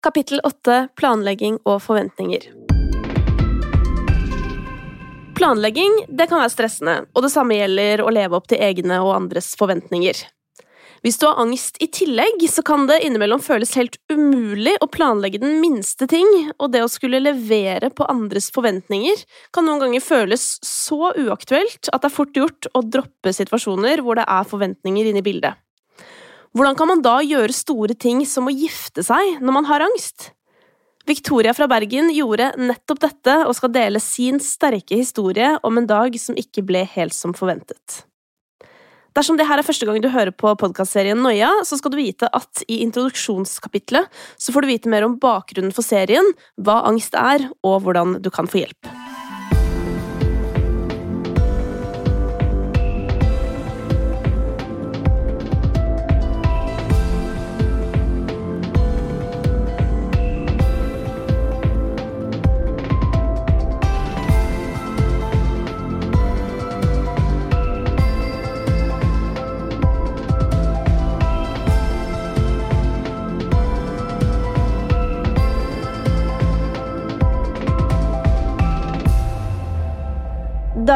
Kapittel 8 Planlegging og forventninger Planlegging det kan være stressende, og det samme gjelder å leve opp til egne og andres forventninger. Hvis du har angst i tillegg, så kan det innimellom føles helt umulig å planlegge den minste ting, og det å skulle levere på andres forventninger kan noen ganger føles så uaktuelt at det er fort gjort å droppe situasjoner hvor det er forventninger inne i bildet. Hvordan kan man da gjøre store ting som å gifte seg når man har angst? Victoria fra Bergen gjorde nettopp dette og skal dele sin sterke historie om en dag som ikke ble helt som forventet. Dersom det her er første gang du hører på podkastserien Noia, så skal du vite at i introduksjonskapitlet så får du vite mer om bakgrunnen for serien, hva angst er, og hvordan du kan få hjelp.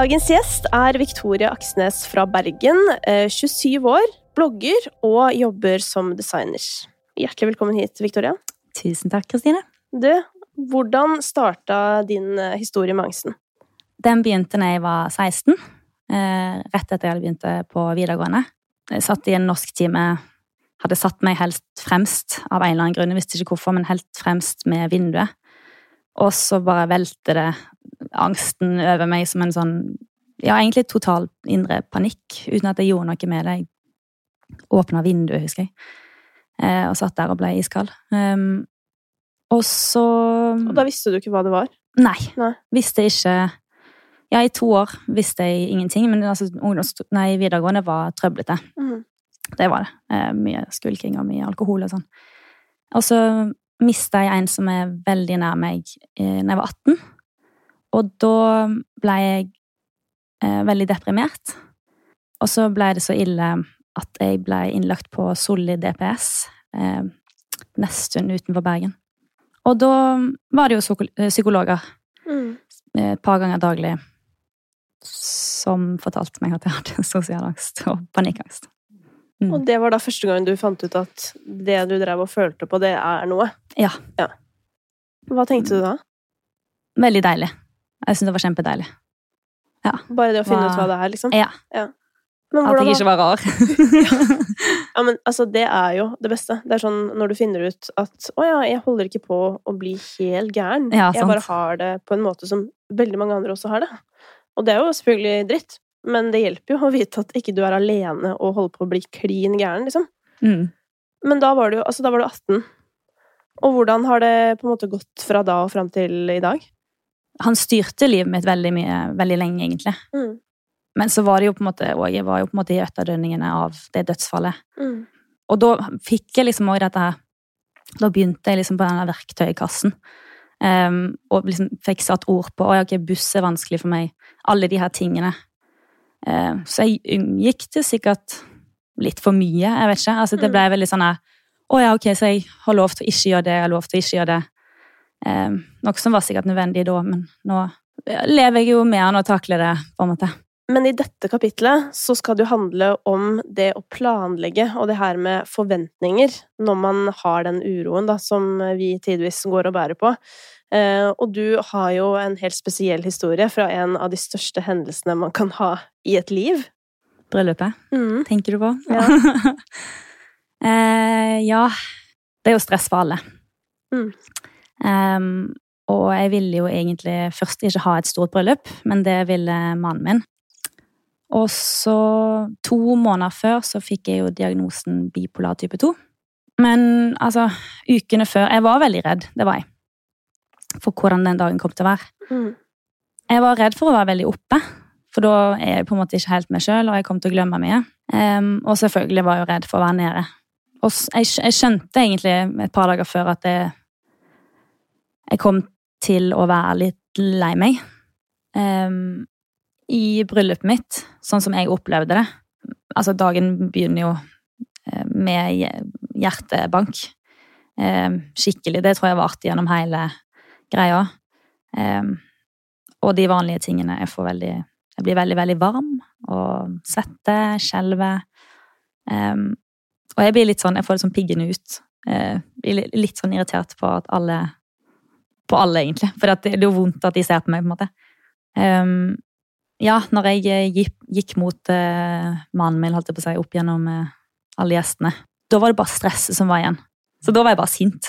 Dagens gjest er Victoria Aksnes fra Bergen, 27 eh, år, blogger og jobber som designer. Hjertelig velkommen hit, Victoria. Tusen takk, Kristine. Du, hvordan starta din eh, historie med angsten? Den begynte da jeg var 16, eh, rett etter jeg hadde begynt på videregående. Jeg satt i en norsktime, hadde satt meg helst fremst av en eller annen grunn, jeg visste ikke hvorfor, men helt fremst med vinduet. Og så bare velter det angsten over meg som en sånn Ja, egentlig total indre panikk, uten at jeg gjorde noe med det. Jeg åpna vinduet, husker jeg, eh, og satt der og ble iskald. Um, og så Og da visste du ikke hva det var? Nei. nei. Visste ikke Ja, i to år visste jeg ingenting, men altså, nei, videregående var trøblete. Mm. Det var det. Eh, mye skulking og mye alkohol og sånn. Og så mista jeg en som er veldig nær meg, eh, da jeg var 18. Og da ble jeg eh, veldig deprimert. Og så ble det så ille at jeg ble innlagt på Solli DPS, eh, nesten utenfor Bergen. Og da var det jo eh, psykologer mm. et par ganger daglig som fortalte meg at jeg hadde sosial angst og panikkangst. Mm. Og det var da første gang du fant ut at det du drev og følte på, det er noe? Ja. ja. Hva tenkte du da? Veldig deilig. Jeg syntes det var kjempedeilig. Ja. Bare det å finne hva... ut hva det er, liksom? Ja. ja. at jeg ikke var rar. ja, men altså, det er jo det beste. Det er sånn når du finner ut at 'Å ja, jeg holder ikke på å bli helt gæren'. Ja, jeg bare har det på en måte som veldig mange andre også har det. Og det er jo selvfølgelig dritt, men det hjelper jo å vite at ikke du er alene og holder på å bli klin gæren, liksom. Mm. Men da var, du, altså, da var du 18. Og hvordan har det på en måte gått fra da og fram til i dag? Han styrte livet mitt veldig mye, veldig lenge, egentlig. Mm. Men så var det jo på en måte Og jeg var jo på en måte i etterdønningene av det dødsfallet. Mm. Og da fikk jeg liksom òg dette her Da begynte jeg liksom på denne verktøykassen. Um, og liksom fikk satt ord på at okay, buss er vanskelig for meg. Alle de her tingene. Eh, så jeg unngikk det sikkert litt for mye. jeg vet ikke. Altså, det ble mm. veldig sånn at, Å ja, ok, så jeg har lov til å ikke gjøre det, jeg har lov til å ikke gjøre det. Eh, noe som var sikkert nødvendig da, men nå lever jeg jo med han og takler det, på en måte. Men i dette kapitlet så skal det jo handle om det å planlegge og det her med forventninger når man har den uroen da, som vi tidvis går og bærer på. Eh, og du har jo en helt spesiell historie fra en av de største hendelsene man kan ha i et liv. Bryllupet, mm. tenker du på? Ja. eh, ja. Det er jo stress for alle. Mm. Um, og jeg ville jo egentlig først ikke ha et stort bryllup, men det ville mannen min. Og så, to måneder før, så fikk jeg jo diagnosen bipolar type 2. Men altså, ukene før Jeg var veldig redd, det var jeg for hvordan den dagen kom til å være. Mm. Jeg var redd for å være veldig oppe, for da er jeg på en måte ikke helt meg sjøl, og jeg kom til å glemme mye. Um, og selvfølgelig var jeg jo redd for å være nede. Og jeg, jeg, skjønte egentlig et par dager før at jeg, jeg kom til å være litt lei meg. Um, I bryllupet mitt, sånn som jeg opplevde det Altså, dagen begynner jo eh, med hjertebank. Um, skikkelig. Det tror jeg varte gjennom hele greia. Um, og de vanlige tingene. Jeg, veldig, jeg blir veldig, veldig varm og svetter, skjelver. Um, og jeg blir litt sånn, jeg får det sånn piggende ut. Uh, blir litt sånn irritert på at alle På alle, egentlig. For det er jo vondt at de ser på meg, på en måte. Um, ja, når jeg gikk, gikk mot uh, mannen min, holdt jeg på å si, opp gjennom uh, alle gjestene, da var det bare stresset som var igjen. Så da var jeg bare sint.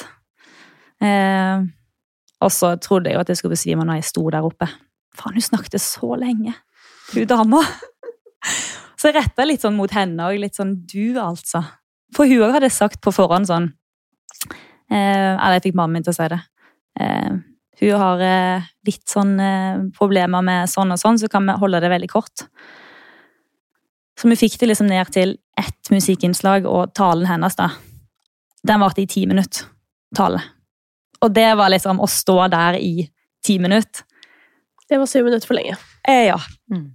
Uh, og så trodde jeg jo at jeg skulle besvime når jeg sto der oppe. Faen, hun snakket så lenge, hun dama. Så jeg retta litt sånn mot henne og litt sånn du, altså. For hun òg hadde sagt på forhånd sånn eh, Eller jeg fikk mammaen min til å si det. Eh, hun har eh, litt sånn eh, problemer med sånn og sånn, så kan vi holde det veldig kort. Så vi fikk det liksom ned til ett musikkinnslag, og talen hennes, da. Den varte i ti minutter. Tale. Og det var liksom å stå der i ti minutter. Det var syv minutter for lenge. Eh, ja. Mm.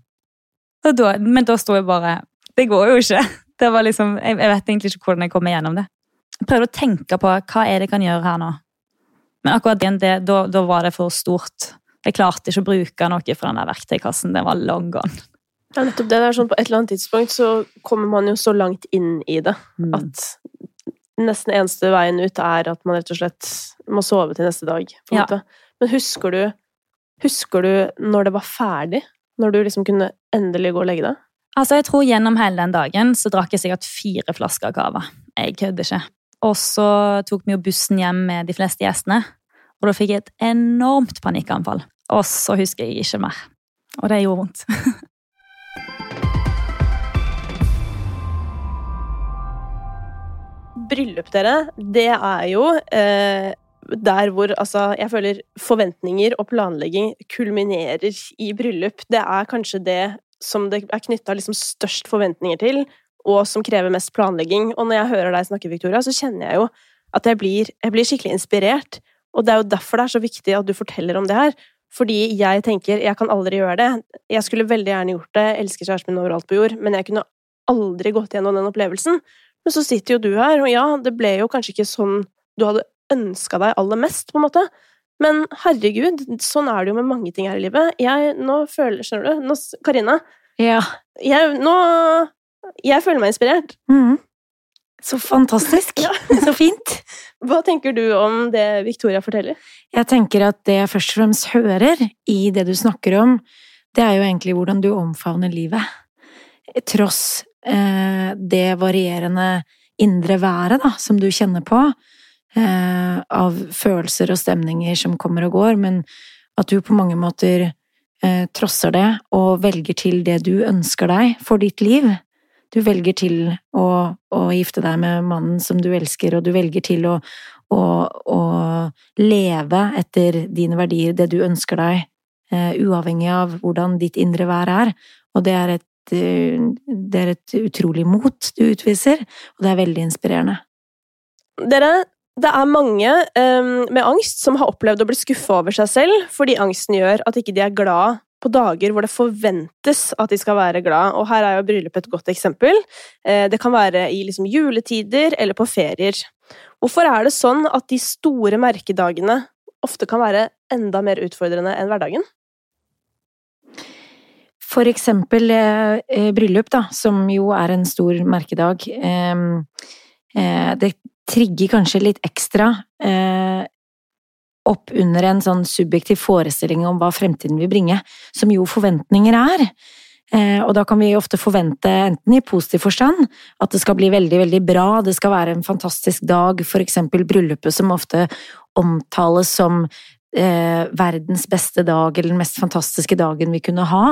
Da, men da sto jeg bare Det går jo ikke. Det var liksom, jeg, jeg vet egentlig ikke hvordan jeg kommer gjennom det. Jeg prøvde å tenke på hva er det jeg kan gjøre her nå. Men akkurat det, da, da var det for stort. Jeg klarte ikke å bruke noe fra den der verktøykassen. Det var long gone. Ja, nettopp det. det er sånn På et eller annet tidspunkt så kommer man jo så langt inn i det mm. at nesten eneste veien ut er at man rett og slett må sove til neste dag. Ja. Men husker du, husker du når det var ferdig? Når du liksom kunne endelig gå og legge deg? Altså, jeg tror Gjennom hele den dagen så drakk jeg sikkert fire flasker cava. Jeg kødder ikke. Og så tok vi jo bussen hjem med de fleste gjestene. Og da fikk jeg et enormt panikkanfall. Og så husker jeg ikke mer. Og det gjorde vondt. Bryllup, dere, det er jo eh, der hvor altså, jeg føler forventninger og planlegging kulminerer i bryllup. Det er kanskje det som det er knytta liksom størst forventninger til, og som krever mest planlegging. Og når jeg hører deg snakke, Victoria, så kjenner jeg jo at jeg blir, jeg blir skikkelig inspirert. Og det er jo derfor det er så viktig at du forteller om det her. Fordi jeg tenker jeg kan aldri gjøre det. Jeg skulle veldig gjerne gjort det, elsker kjæresten min overalt på jord, men jeg kunne aldri gått gjennom den opplevelsen. Men så sitter jo du her, og ja, det ble jo kanskje ikke sånn du hadde ønska deg aller mest, på en måte. Men herregud, sånn er det jo med mange ting her i livet. Jeg, nå føler, skjønner du, nå, Karina Ja. Jeg, nå Jeg føler meg inspirert. Mm. Så fantastisk. ja. Så fint. Hva tenker du om det Victoria forteller? Jeg tenker at det jeg først og fremst hører i det du snakker om, det er jo egentlig hvordan du omfavner livet. Tross eh, det varierende indre været da, som du kjenner på, eh, av følelser og stemninger som kommer og går, men at du på mange måter eh, trosser det og velger til det du ønsker deg for ditt liv. Du velger til å, å gifte deg med mannen som du elsker, og du velger til å, å, å leve etter dine verdier, det du ønsker deg, eh, uavhengig av hvordan ditt indre vær er. Og det er et eh, det er et utrolig mot du utviser, og det er veldig inspirerende. Dere, det er mange um, med angst som har opplevd å bli skuffa over seg selv fordi angsten gjør at ikke de er glad på dager hvor det forventes at de skal være glad, og her er jo bryllup et godt eksempel. Uh, det kan være i liksom juletider eller på ferier. Hvorfor er det sånn at de store merkedagene ofte kan være enda mer utfordrende enn hverdagen? For eksempel eh, bryllup, da, som jo er en stor merkedag. Eh, eh, det trigger kanskje litt ekstra eh, opp under en sånn subjektiv forestilling om hva fremtiden vil bringe, som jo forventninger er. Eh, og da kan vi ofte forvente, enten i positiv forstand, at det skal bli veldig, veldig bra, det skal være en fantastisk dag, for eksempel bryllupet som ofte omtales som eh, verdens beste dag, eller den mest fantastiske dagen vi kunne ha.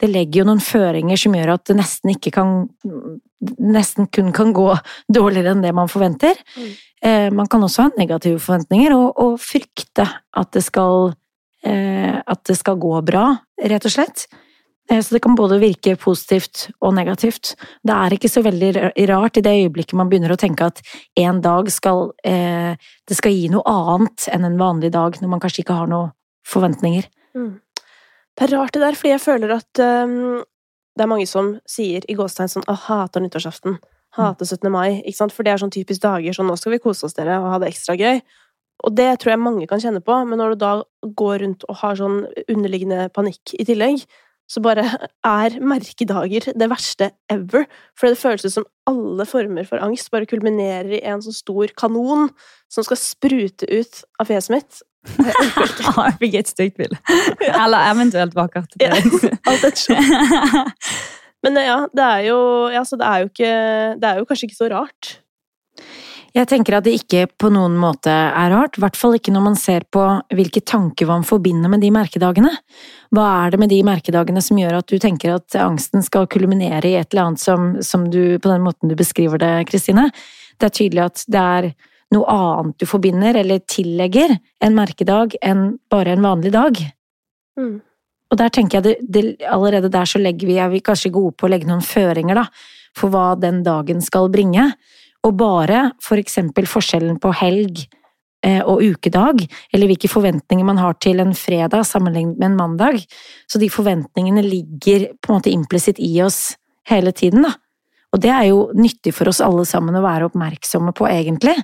Det legger jo noen føringer som gjør at det nesten ikke kan Nesten kun kan gå dårligere enn det man forventer. Mm. Eh, man kan også ha negative forventninger og, og frykte at det skal eh, At det skal gå bra, rett og slett. Eh, så det kan både virke positivt og negativt. Det er ikke så veldig rart i det øyeblikket man begynner å tenke at en dag skal eh, Det skal gi noe annet enn en vanlig dag, når man kanskje ikke har noen forventninger. Mm. Det er rart det der, fordi jeg føler at um, det er mange som sier i gåstegn sånn 'Å, hater nyttårsaften'. Hater 17. mai, ikke sant? for det er sånn typisk dager sånn nå skal vi kose oss dere og ha det ekstra gøy. Og det tror jeg mange kan kjenne på, men når du da går rundt og har sånn underliggende panikk i tillegg, så bare er merkedager det verste ever. For det føles som alle former for angst bare kulminerer i en sånn stor kanon som skal sprute ut av fjeset mitt. Jeg fikk et stygt bilde. Eller eventuelt vakkert. Ja, alt ettersom. Men ja, det er jo, ja, det er jo ikke Det er jo kanskje ikke så rart. Jeg tenker at det ikke på noen måte er rart, i hvert fall ikke når man ser på hvilke tanker man forbinder med de merkedagene. Hva er det med de merkedagene som gjør at du tenker at angsten skal kulminere i et eller annet som, som du, på den måten du beskriver det, Kristine? Det er tydelig at det er noe annet du forbinder eller tillegger en merkedag enn bare en vanlig dag. Mm. Og der tenker jeg det, det, allerede der så legger vi, er vi kanskje gode på å legge noen føringer, da, for hva den dagen skal bringe. Og bare for eksempel forskjellen på helg eh, og ukedag, eller hvilke forventninger man har til en fredag sammenlignet med en mandag, så de forventningene ligger på en måte implisitt i oss hele tiden, da. Og det er jo nyttig for oss alle sammen å være oppmerksomme på, egentlig.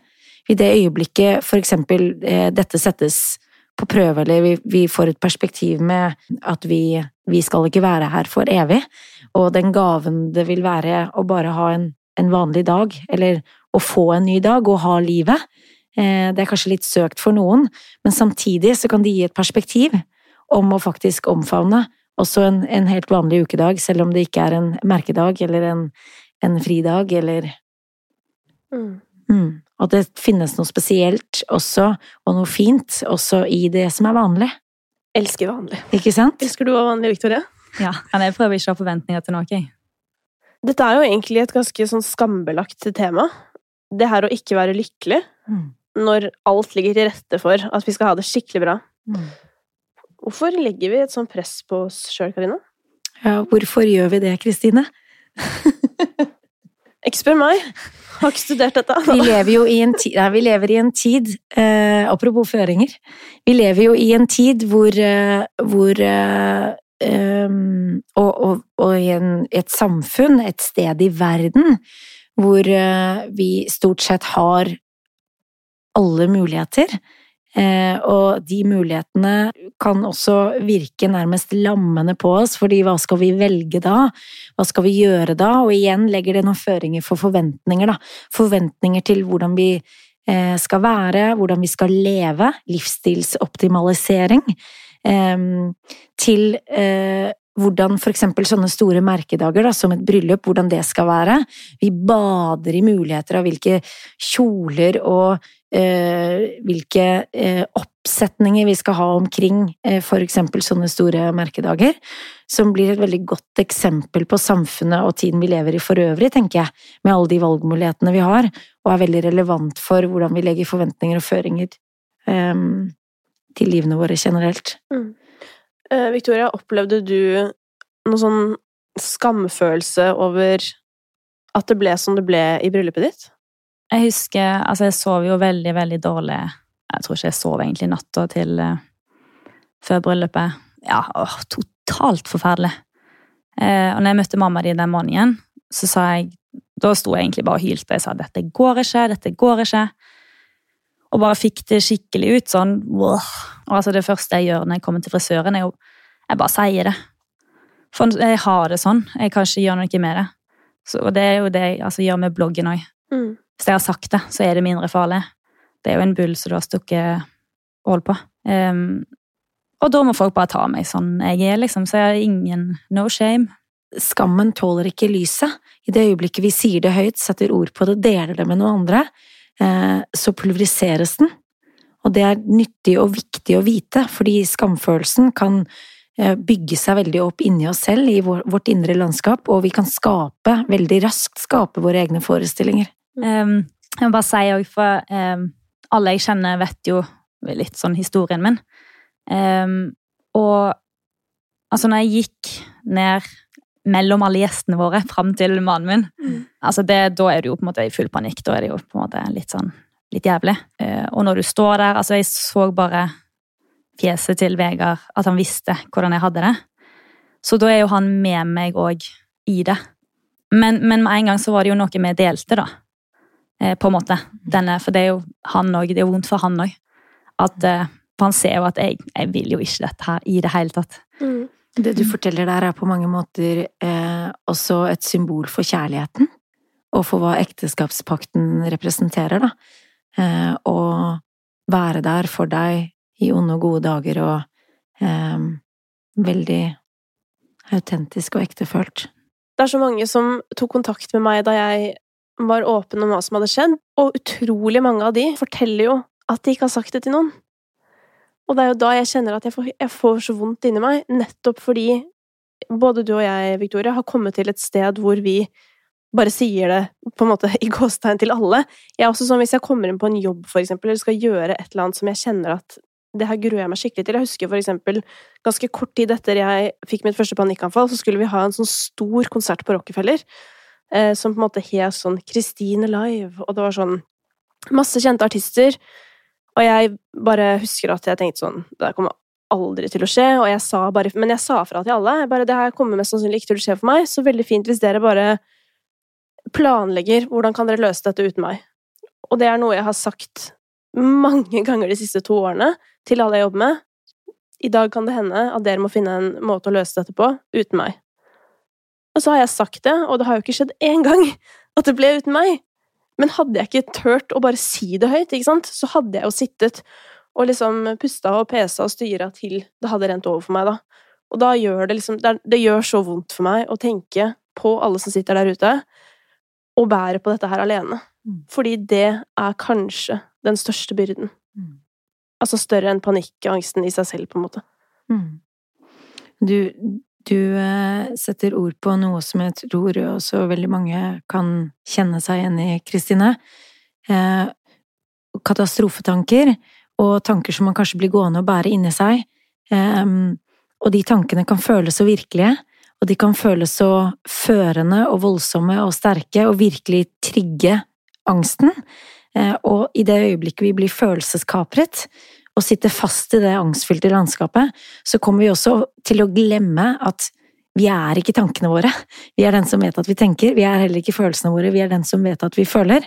I det øyeblikket for eksempel eh, dette settes på prøve, eller vi, vi, får et perspektiv med at vi, vi, skal ikke være her for evig, og den gaven det vil være å bare ha en, en vanlig dag, eller å få en ny dag og ha livet. Eh, det er kanskje litt søkt for noen, men samtidig så kan det gi et perspektiv om å faktisk omfavne også en, en helt vanlig ukedag, selv om det ikke er en merkedag eller en, en fridag eller mm. Mm. At det finnes noe spesielt også, og noe fint, også i det som er vanlig. Elsker vanlig. Ikke sant? Elsker du å vanlig, Victoria? Ja, men jeg prøver ikke å ha forventninger til noe? Dette er jo egentlig et ganske sånn skambelagt tema. Det her å ikke være lykkelig mm. når alt ligger til rette for at vi skal ha det skikkelig bra. Mm. Hvorfor legger vi et sånt press på oss sjøl, Karina? Ja, hvorfor gjør vi det, Kristine? ikke spør meg. Har ikke studert dette. Vi lever jo i en tid, nei, vi lever i en tid eh, Apropos føringer. Vi lever jo i en tid hvor, eh, hvor eh, um, og, og, og, i en, et samfunn, et sted i verden, hvor uh, vi stort sett har alle muligheter. Uh, og de mulighetene kan også virke nærmest lammende på oss, fordi hva skal vi velge da? Hva skal vi gjøre da? Og igjen legger det noen føringer for forventninger, da. Forventninger til hvordan vi uh, skal være, hvordan vi skal leve, livsstilsoptimalisering. Til eh, hvordan eksempel sånne store merkedager, da, som et bryllup, hvordan det skal være. Vi bader i muligheter av hvilke kjoler og eh, hvilke eh, oppsetninger vi skal ha omkring for eksempel sånne store merkedager, som blir et veldig godt eksempel på samfunnet og tiden vi lever i for øvrig, tenker jeg, med alle de valgmulighetene vi har, og er veldig relevant for hvordan vi legger forventninger og føringer ehm, til livene våre generelt. Mm. Eh, Victoria, opplevde du noe sånn skamfølelse over at det ble som det ble i bryllupet ditt? Jeg husker Altså, jeg sov jo veldig, veldig dårlig. Jeg tror ikke jeg sov egentlig natta til uh, før bryllupet. Ja, åh, totalt forferdelig. Eh, og når jeg møtte mamma di den morgenen, så sa jeg Da sto jeg egentlig bare og hylte. Jeg sa 'dette går ikke, dette går ikke'. Og bare fikk det skikkelig ut. sånn, wow. Og altså Det første jeg gjør når jeg kommer til frisøren, er jo Jeg bare sier det. For jeg har det sånn. Jeg kan ikke gjøre noe med det. Så, og det er jo det jeg altså, gjør med bloggen òg. Mm. Hvis jeg har sagt det, så er det mindre farlig. Det er jo en bull som du har stukket hull på. Um, og da må folk bare ta meg sånn jeg er, liksom. Så jeg har ingen no shame. Skammen tåler ikke lyset. I det øyeblikket vi sier det høyt, setter ord på det, deler det med noen andre, så pulveriseres den. Og det er nyttig og viktig å vite, fordi skamfølelsen kan Eh, bygge seg veldig opp inni oss selv, i vårt indre landskap, og vi kan skape, veldig raskt skape våre egne forestillinger. Um, jeg må bare si òg, for um, alle jeg kjenner, vet jo litt sånn historien min. Um, og altså, når jeg gikk ned mellom alle gjestene våre fram til mannen min, mm. altså det, da er du jo på en måte i full panikk. Da er det jo på en måte litt sånn litt jævlig. Uh, og når du står der Altså, jeg så bare fjeset til Vegard at han visste hvordan jeg hadde det. Så da er jo han med meg òg i det. Men, men, med en gang så var det jo noe vi delte, da. Eh, på en måte. Denne, for det er jo han òg. Det er jo vondt for han òg. At for han ser jo at jeg, jeg, vil jo ikke dette her i det hele tatt. Mm. Det du forteller der, er på mange måter eh, også et symbol for kjærligheten. Og for hva ekteskapspakten representerer, da. Eh, å være der for deg i onde og gode dager og eh, veldig autentisk og ektefølt. Det er så mange som tok kontakt med meg da jeg var åpen om hva som hadde skjedd, og utrolig mange av de forteller jo at de ikke har sagt det til noen. Og det er jo da jeg kjenner at jeg får, jeg får så vondt inni meg, nettopp fordi både du og jeg, Victoria, har kommet til et sted hvor vi bare sier det på en måte i gåstegn til alle. Jeg er også sånn hvis jeg kommer inn på en jobb, for eksempel, eller skal gjøre et eller annet som jeg kjenner at det her gruer jeg meg skikkelig til. Jeg husker for eksempel ganske kort tid etter jeg fikk mitt første panikkanfall, så skulle vi ha en sånn stor konsert på Rockefeller, eh, som på en måte het sånn Christine Live, og det var sånn masse kjente artister, og jeg bare husker at jeg tenkte sånn Det der kommer aldri til å skje, og jeg sa bare Men jeg sa fra til alle. Bare, det her kommer mest sannsynlig ikke til å skje for meg, så veldig fint hvis dere bare planlegger hvordan kan dere løse dette uten meg. Og det er noe jeg har sagt mange ganger de siste to årene til alle jeg jobber med. I dag kan det hende at dere må finne en måte å løse dette på uten meg. Og så har jeg sagt det, og det har jo ikke skjedd én gang at det ble uten meg. Men hadde jeg ikke turt å bare si det høyt, ikke sant, så hadde jeg jo sittet og liksom pusta og pesa og styra til det hadde rent over for meg, da. Og da gjør det liksom Det, gjør så vondt for meg å tenke på alle som sitter der ute, og bære på dette her alene. Mm. Fordi det er kanskje den største byrden. Mm. Altså større enn panikkangsten i seg selv, på en måte. Mm. Du, du eh, setter ord på noe som jeg tror også veldig mange kan kjenne seg igjen i, Kristine. Eh, katastrofetanker, og tanker som man kanskje blir gående og bære inni seg. Eh, og de tankene kan føles så virkelige, og de kan føles så førende og voldsomme og sterke, og virkelig trigge angsten. Eh, og i det øyeblikket vi blir følelseskapret og sitter fast i det angstfylte landskapet, så kommer vi også til å glemme at vi er ikke tankene våre. Vi er den som vet at vi tenker, vi er heller ikke følelsene våre, vi er den som vet at vi føler.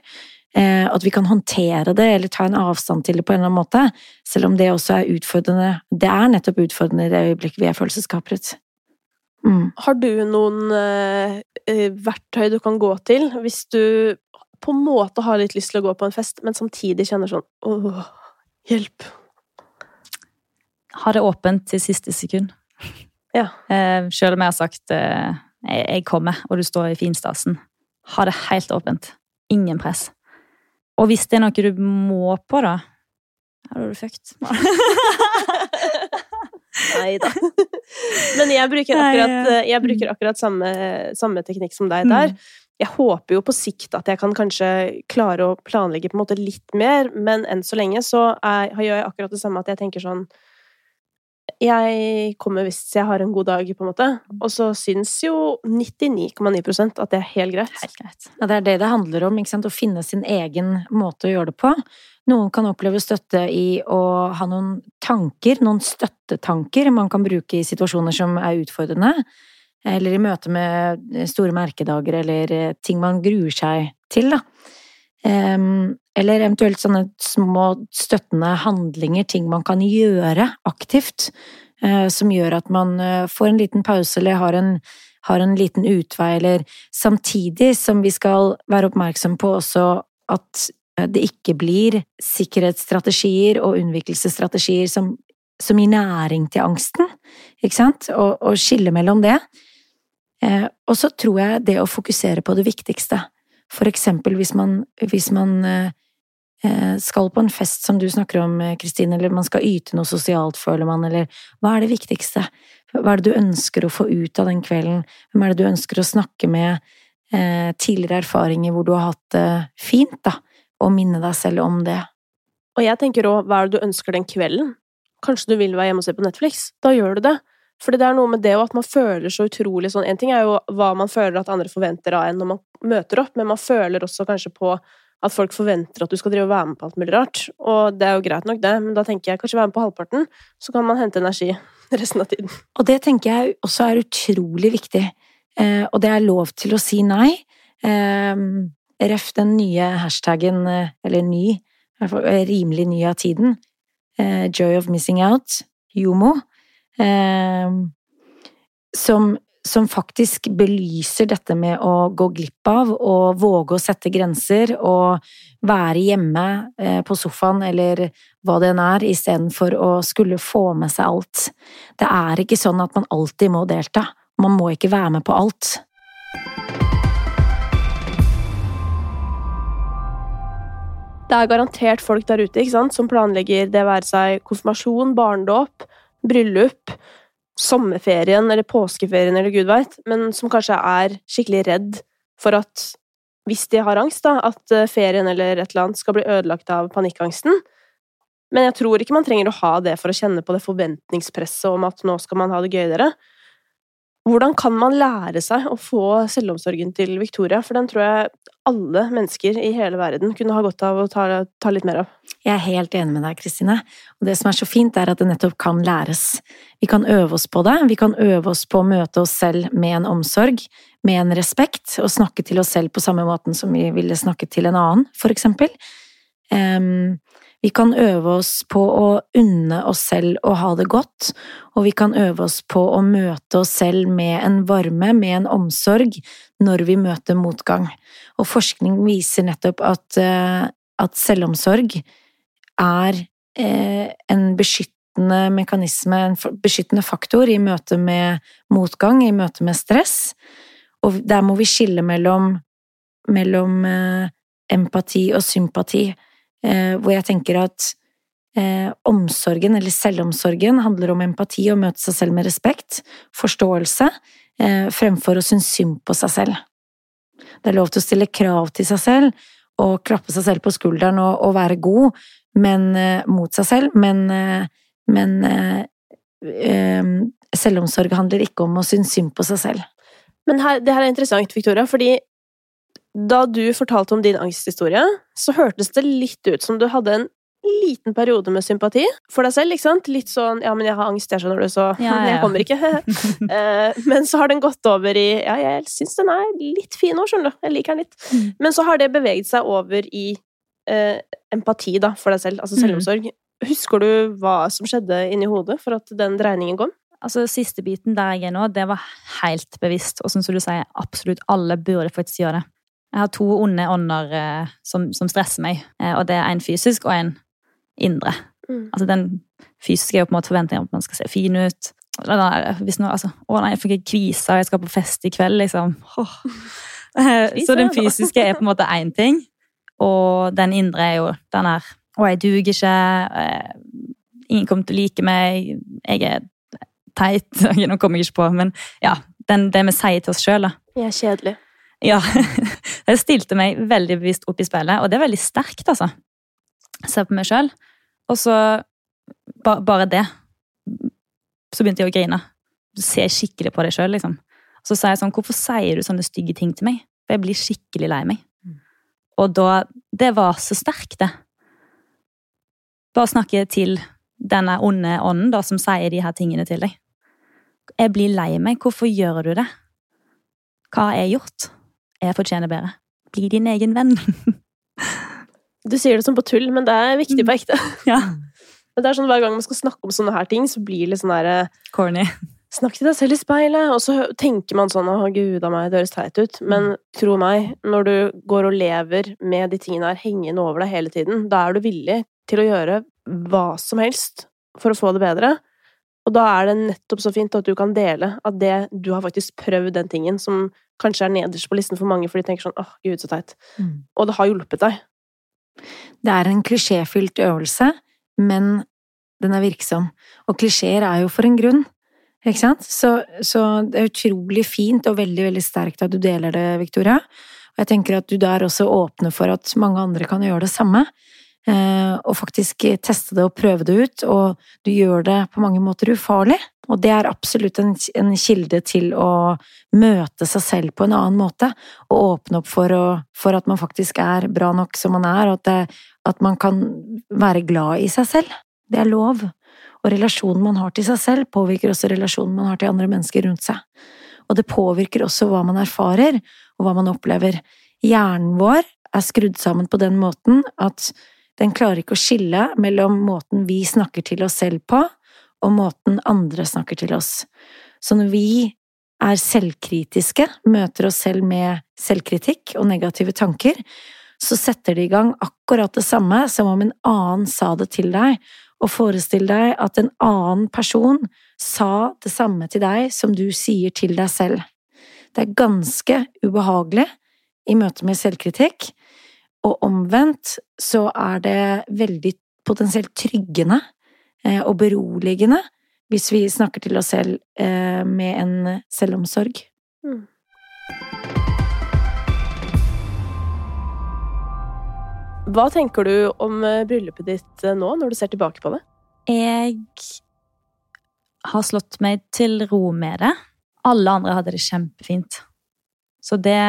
Eh, at vi kan håndtere det eller ta en avstand til det på en eller annen måte, selv om det også er utfordrende. Det er nettopp utfordrende i det øyeblikket vi er følelseskapret. Mm. Har du noen eh, verktøy du kan gå til hvis du på en måte har litt lyst til å gå på en fest, men samtidig kjenner sånn åh, hjelp. Ha det åpent til siste sekund. Ja. Eh, selv om jeg har sagt eh, jeg kommer, og du står i finstasen. Ha det helt åpent. Ingen press. Og hvis det er noe du må på, da Da er du fucked. Nei da. Men jeg bruker akkurat, jeg bruker akkurat samme, samme, teknikk som deg der. Mm jeg håper jo på sikt at jeg kan kanskje klare å planlegge på en måte litt mer, men enn så lenge så er, gjør jeg akkurat det samme at jeg tenker sånn Jeg kommer hvis jeg har en god dag, på en måte. Og så syns jo 99,9% at det er helt greit. Helt greit. Ja, det er det det handler om, ikke sant? å finne sin egen måte å gjøre det på. Noen kan oppleve støtte i å ha noen tanker, noen støttetanker man kan bruke i situasjoner som er utfordrende eller i møte med store merkedager eller eh, ting man gruer seg til, da. Eller eventuelt sånne små støttende handlinger, ting man kan gjøre aktivt, eh, som gjør at man eh, får en liten pause eller har en, har en liten utvei, eller samtidig som vi skal være oppmerksom på også at det ikke blir sikkerhetsstrategier og unnvikelsesstrategier som, som gir næring til angsten, ikke sant, og, og skille mellom det. Eh, og så tror jeg det å fokusere på det viktigste. For eksempel hvis man, hvis man eh, eh, skal på en fest som du snakker om, Kristine, eller man skal yte noe sosialt, føler man, eller hva er det viktigste? Hva er det du ønsker å få ut av den kvelden? Hvem er det du ønsker å snakke med? Eh, tidligere erfaringer hvor du har hatt det fint, da, og minne deg selv om det. Og jeg tenker òg, hva er det du ønsker den kvelden? Kanskje du vil være hjemme og se på Netflix? Da gjør du det. Fordi det er noe med det at man føler så utrolig sånn En ting er jo hva man føler at andre forventer av en når man møter opp, men man føler også kanskje på at folk forventer at du skal drive og være med på alt mulig rart. Og det er jo greit nok, det, men da tenker jeg kanskje være med på halvparten, så kan man hente energi resten av tiden. Og det tenker jeg også er utrolig viktig. Eh, og det er lov til å si nei. Eh, ref den nye hashtaggen, eh, eller ny, eh, rimelig ny av tiden, eh, Joy of Missing Out, Jomo, som som faktisk belyser dette med å gå glipp av og våge å sette grenser og være hjemme eh, på sofaen eller hva det enn er, istedenfor å skulle få med seg alt. Det er ikke sånn at man alltid må delta. Man må ikke være med på alt. Det er garantert folk der ute som planlegger det være seg konfirmasjon, barnedåp, bryllup, sommerferien eller påskeferien eller gud veit, men som kanskje er skikkelig redd for at hvis de har angst, da, at eh, ferien eller et eller annet skal bli ødelagt av panikkangsten. Men jeg tror ikke man trenger å ha det for å kjenne på det forventningspresset om at nå skal man ha det gøyere. Hvordan kan man lære seg å få selvomsorgen til Victoria? For den tror jeg alle mennesker i hele verden kunne ha godt av å ta, ta, litt mer av. Jeg er helt enig med deg, Kristine. Og det som er så fint, er at det nettopp kan læres. Vi kan øve oss på det. Vi kan øve oss på å møte oss selv med en omsorg, med en respekt, og snakke til oss selv på samme måten som vi ville snakke til en annen, for eksempel. Um, vi kan øve oss på å unne oss selv å ha det godt, og vi kan øve oss på å møte oss selv med en varme, med en omsorg, når vi møter motgang. Og forskning viser nettopp at, eh, at selvomsorg er eh, en beskyttende mekanisme, en beskyttende faktor i møte med motgang, i møte med stress. Og der må vi skille mellom, mellom eh, empati og sympati hvor jeg tenker at eh, omsorgen, eller selvomsorgen, handler om empati, å møte seg selv med respekt, forståelse, fremfor å synes synd på seg selv. Det er lov til å stille krav til seg selv, og klappe seg selv på skulderen og, og være god men, mot seg selv, men, men selvomsorg handler ikke om å synes synd på seg selv. Men her, det her er interessant, Victoria, fordi da du fortalte om din angsthistorie, så hørtes det litt ut som du hadde en liten periode med sympati for deg selv. ikke sant? Litt sånn 'ja, men jeg har angst, jeg skjønner det, så ja, ja. jeg kommer ikke'. Eh, men så har den gått over i 'ja, jeg syns den er litt fin nå, skjønner du', jeg liker den litt'. Mm. Men så har det beveget seg over i eh, empati da, for deg selv, altså mm. selvomsorg. Mm. Husker du hva som skjedde inni hodet for at den dreiningen kom? Altså, Siste biten der jeg er nå, det var helt bevisst, og som du sier, absolutt alle burde faktisk gjøre det. Jeg har to onde ånder eh, som, som, stresser meg, eh, og det er en fysisk og en indre. Mm. Altså Den fysiske er jo på en måte forventningen om at man skal se fin ut. Der, hvis nå, altså, 'Å nei, jeg fikk kvise, og jeg skal på fest i kveld', liksom. Oh. Så den fysiske er på en måte én ting, og den indre er jo den her 'Å, jeg duger ikke', eh, 'ingen kommer til å like meg', 'jeg er teit', nå kommer jeg ikke på, men ja, den, det vi sier til oss sjøl. Jeg er kjedelig. Ja. Jeg stilte meg veldig bevisst opp i spillet, og det er veldig sterkt, altså. Se på meg sjøl. Og så ba, Bare det. Så begynte jeg å grine. Se skikkelig på deg sjøl, liksom. Så sa jeg sånn Hvorfor sier du sånne stygge ting til meg? For jeg blir skikkelig lei meg. Mm. Og da Det var så sterkt, det. Bare snakke til denne onde ånden da, som sier de her tingene til deg. Jeg blir lei meg. Hvorfor gjør du det? Hva har jeg gjort? Jeg fortjener bedre. Bli din egen venn. du sier det som på tull, men det er viktig på mm. ekte. ja. Men det er sånn Hver gang man skal snakke om sånne her ting, så blir det litt sånn derre Corny. Snakk til deg selv i speilet, og så tenker man sånn 'Å, gud a meg, det høres teit ut', men mm. tro meg, når du går og lever med de tingene her hengende over deg hele tiden, da er du villig til å gjøre hva som helst for å få det bedre. Og da er det nettopp så fint at du kan dele at det, du har faktisk prøvd den tingen som kanskje er nederst på listen for mange, for de tenker sånn 'Å, gud, så teit'. Mm. Og det har hjulpet deg. Det er en klisjéfylt øvelse, men den er virksom. Og klisjeer er jo for en grunn, ikke sant? Så, så, det er utrolig fint og veldig, veldig sterkt at du deler det, Victoria. Og jeg tenker at du der også åpner for at mange andre kan gjøre det samme. Eh, og faktisk teste det og prøve det ut, og du gjør det på mange måter ufarlig. Og det er absolutt en, en kilde til å møte seg selv på en annen måte, og åpne opp for, å, for at man faktisk er bra nok som man er, og at, det, at man kan være glad i seg selv. Det er lov. Og relasjonen man har til seg selv, påvirker også relasjonen man har til andre mennesker rundt seg. Og det påvirker også hva man erfarer, og hva man opplever. Hjernen vår er skrudd sammen på den måten at den klarer ikke å skille mellom måten vi snakker til oss selv på, og måten andre snakker til oss. Så når vi er selvkritiske, møter oss selv med selvkritikk og negative tanker, så setter det i gang akkurat det samme som om en annen sa det til deg, og forestill deg at en annen person sa det samme til deg som du sier til deg selv. Det er ganske ubehagelig i møte med selvkritikk, og omvendt så er det veldig potensielt tryggende og beroligende hvis vi snakker til oss selv eh, med en selvomsorg. Mm. Hva tenker du om eh, bryllupet ditt nå, når du ser tilbake på det? Jeg har slått meg til ro med det. Alle andre hadde det kjempefint. Så det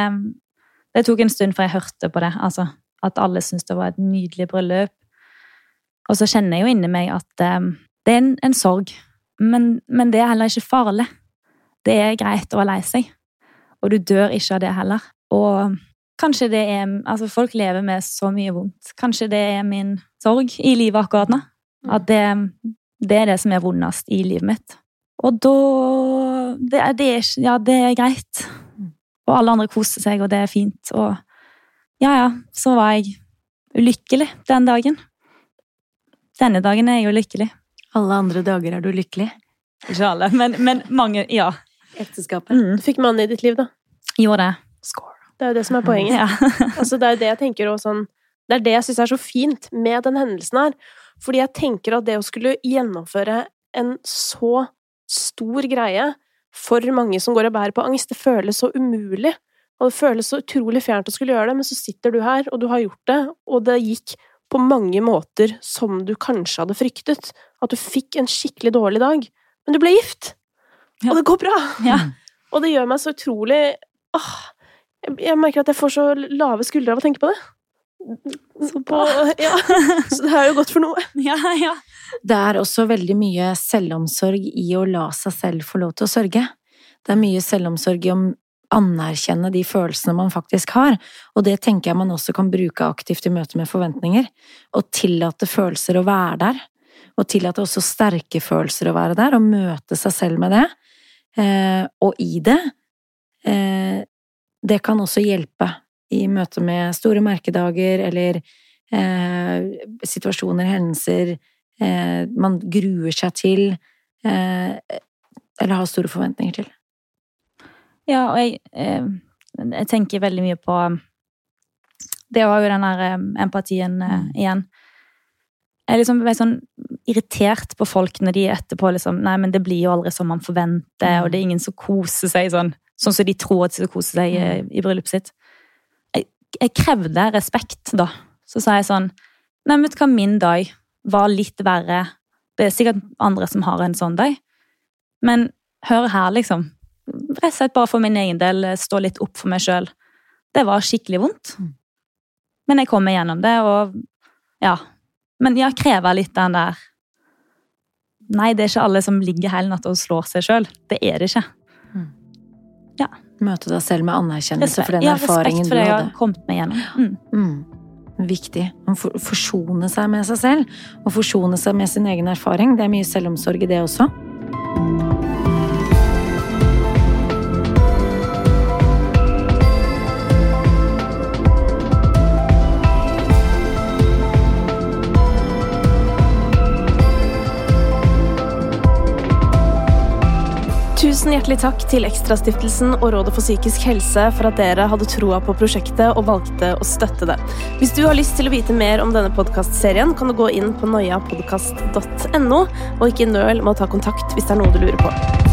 Det tok en stund før jeg hørte på det. Altså, at alle syntes det var et nydelig bryllup. Og så kjenner jeg jo inni meg at um, det er en, en sorg. Men, men, det er heller ikke farlig. Det er greit å være lei seg. Og du dør ikke av det heller. Og kanskje det er Altså, folk lever med så mye vondt. Kanskje det er min sorg i livet akkurat nå. At det, det er det som er vondest i livet mitt. Og da det, det er, Ja, det er greit. Og alle andre koser seg, og det er fint. Og ja, ja, så var jeg ulykkelig den dagen. Denne dagen er jeg jo lykkelig. Alle andre dager er du lykkelig? Ikke alle, men, men mange, ja. Ekteskapet. Mm. Du fikk mannen i ditt liv, da. Gjorde det. Score. Det er jo det som er poenget. Ja. altså, det er det jeg tenker også, sånn Det er det jeg syns er så fint med den hendelsen her. Fordi jeg tenker at det å skulle gjennomføre en så stor greie for mange som går og bærer på angst, det føles så umulig. Og det føles så utrolig fjernt å skulle gjøre det, men så sitter du her, og du har gjort det, og det gikk på mange måter som du kanskje hadde fryktet. At du fikk en skikkelig dårlig dag. Men du ble gift! Ja. Og det går bra! Ja. Og det gjør meg så utrolig åh, Jeg merker at jeg får så lave skuldre av å tenke på det. Så, på, ja. så det er jo godt for noe. Ja, ja. Det er også veldig mye selvomsorg i å la seg selv få lov til å sørge. Det er mye selvomsorg i å anerkjenne de følelsene man faktisk har, og det tenker jeg man også kan bruke aktivt i møte med forventninger. Og tillate følelser å være der, og tillate også sterke følelser å være der, og møte seg selv med det. Eh, og i det eh, Det kan også hjelpe i møte med store merkedager eller eh, situasjoner, hendelser eh, man gruer seg til, eh, eller har store forventninger til. Ja, og jeg, eh, jeg tenker veldig mye på Det var jo den der eh, empatien eh, mm. igjen. Jeg liksom ble sånn irritert på folk når de etterpå liksom Nei, men det blir jo aldri som man forventer, og det er ingen som koser seg sånn, sånn som de tror at de skal kose seg i, mm. i bryllupet sitt. Jeg, jeg, krevde respekt, da. Så sa jeg sånn Nei, vet du hva, min dag var litt verre. Det er sikkert andre som har en sånn dag. Men hør her, liksom rett og slett bare for min egen del eh, stå litt opp for meg sjøl. Det var skikkelig vondt. Mm. Men jeg kom meg gjennom det, og ja. Men jeg krever litt den der Nei, det er ikke alle som ligger hele natta og slår seg sjøl. Det er det ikke. Mm. Ja. Møte deg selv med anerkjennelse respekt, for den ja, erfaringen du hadde. Ja, respekt for det jeg har kommet meg gjennom. Mm. Mm. Viktig. Å forsone seg med seg selv, og forsone seg med sin egen erfaring. Det er mye selvomsorg i det også. Tusen hjertelig takk til Ekstrastiftelsen og Rådet for psykisk helse for at dere hadde troa på prosjektet og valgte å støtte det. Hvis du har lyst til å vite mer om denne podkastserien, kan du gå inn på noiapodkast.no, og ikke nøl med å ta kontakt hvis det er noe du lurer på.